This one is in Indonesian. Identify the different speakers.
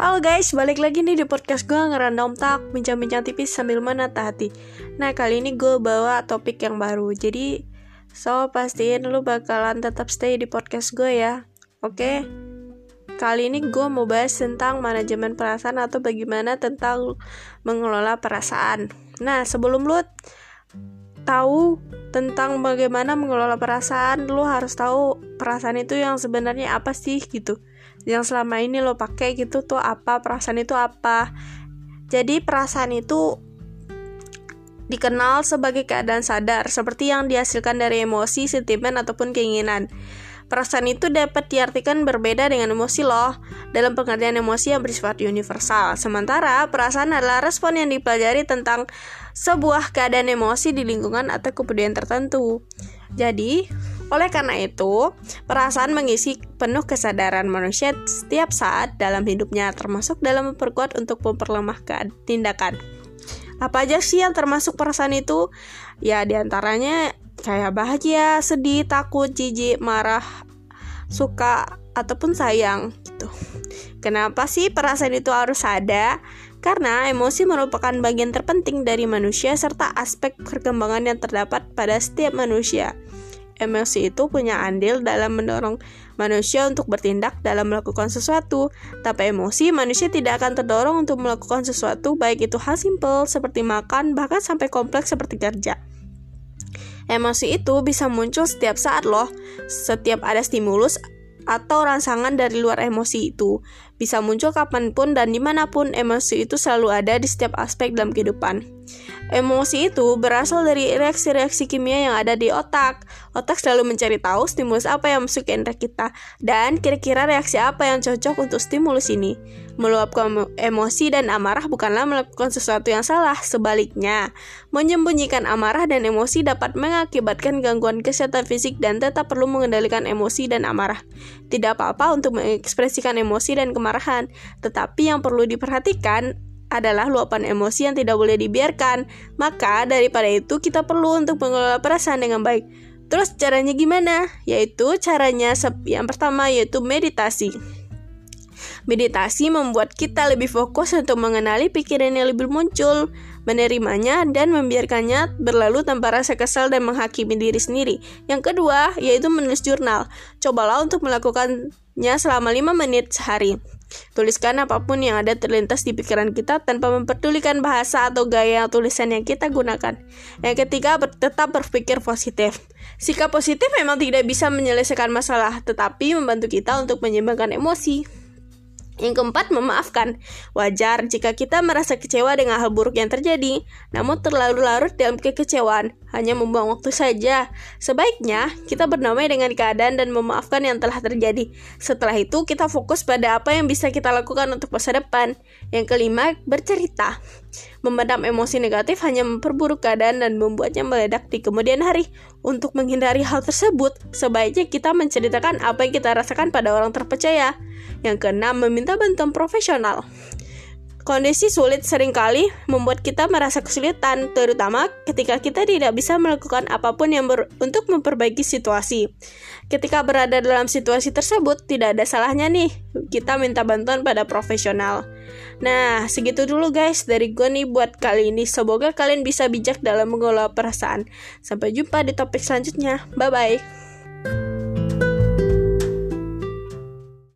Speaker 1: Halo guys, balik lagi nih di podcast gue ngerandom tak bincang-bincang tipis sambil menata hati. Nah kali ini gue bawa topik yang baru, jadi so pastiin lu bakalan tetap stay di podcast gue ya. Oke? Kali ini gue mau bahas tentang manajemen perasaan atau bagaimana tentang mengelola perasaan. Nah sebelum lu tahu tentang bagaimana mengelola perasaan, lu harus tahu perasaan itu yang sebenarnya apa sih gitu yang selama ini lo pakai gitu tuh apa perasaan itu apa jadi perasaan itu dikenal sebagai keadaan sadar seperti yang dihasilkan dari emosi, sentimen ataupun keinginan. Perasaan itu dapat diartikan berbeda dengan emosi loh dalam pengertian emosi yang bersifat universal. Sementara perasaan adalah respon yang dipelajari tentang sebuah keadaan emosi di lingkungan atau kebudayaan tertentu. Jadi, oleh karena itu, perasaan mengisi penuh kesadaran manusia setiap saat dalam hidupnya, termasuk dalam memperkuat untuk memperlemahkan tindakan. Apa aja sih yang termasuk perasaan itu? Ya, di antaranya kayak bahagia, sedih, takut, jijik, marah, suka, ataupun sayang gitu. Kenapa sih perasaan itu harus ada? Karena emosi merupakan bagian terpenting dari manusia serta aspek perkembangan yang terdapat pada setiap manusia emosi itu punya andil dalam mendorong manusia untuk bertindak dalam melakukan sesuatu. Tanpa emosi, manusia tidak akan terdorong untuk melakukan sesuatu, baik itu hal simpel seperti makan, bahkan sampai kompleks seperti kerja. Emosi itu bisa muncul setiap saat loh. Setiap ada stimulus atau rangsangan dari luar emosi itu. Bisa muncul kapan pun dan di mana pun emosi itu selalu ada di setiap aspek dalam kehidupan. Emosi itu berasal dari reaksi-reaksi kimia yang ada di otak. Otak selalu mencari tahu stimulus apa yang masuk ke indera kita dan kira-kira reaksi apa yang cocok untuk stimulus ini. Meluapkan emosi dan amarah bukanlah melakukan sesuatu yang salah, sebaliknya, menyembunyikan amarah dan emosi dapat mengakibatkan gangguan kesehatan fisik dan tetap perlu mengendalikan emosi dan amarah. Tidak apa-apa untuk mengekspresikan emosi dan kemarahan, tetapi yang perlu diperhatikan adalah luapan emosi yang tidak boleh dibiarkan. Maka daripada itu kita perlu untuk mengelola perasaan dengan baik. Terus caranya gimana? Yaitu caranya yang pertama yaitu meditasi. Meditasi membuat kita lebih fokus untuk mengenali pikiran yang lebih muncul, menerimanya, dan membiarkannya berlalu tanpa rasa kesal dan menghakimi diri sendiri. Yang kedua, yaitu menulis jurnal. Cobalah untuk melakukannya selama 5 menit sehari. Tuliskan apa pun yang ada terlintas di pikiran kita tanpa memperdulikan bahasa atau gaya tulisan yang kita gunakan. Yang ketiga, tetap berpikir positif. Sikap positif memang tidak bisa menyelesaikan masalah, tetapi membantu kita untuk menyeimbangkan emosi. Yang keempat, memaafkan. Wajar jika kita merasa kecewa dengan hal buruk yang terjadi, namun terlalu larut dalam kekecewaan, hanya membuang waktu saja. Sebaiknya, kita berdamai dengan keadaan dan memaafkan yang telah terjadi. Setelah itu, kita fokus pada apa yang bisa kita lakukan untuk masa depan. Yang kelima, bercerita. Memendam emosi negatif hanya memperburuk keadaan dan membuatnya meledak di kemudian hari. Untuk menghindari hal tersebut, sebaiknya kita menceritakan apa yang kita rasakan pada orang terpercaya. Yang keenam, meminta bantuan profesional. Kondisi sulit sering kali membuat kita merasa kesulitan, terutama ketika kita tidak bisa melakukan apa pun yang ber untuk memperbaiki situasi. Ketika berada dalam situasi tersebut, tidak ada salahnya nih kita minta bantuan pada profesional. Nah, segitu dulu guys dari gue nih buat kali ini. Semoga kalian bisa bijak dalam mengelola perasaan. Sampai jumpa di topik selanjutnya. Bye bye.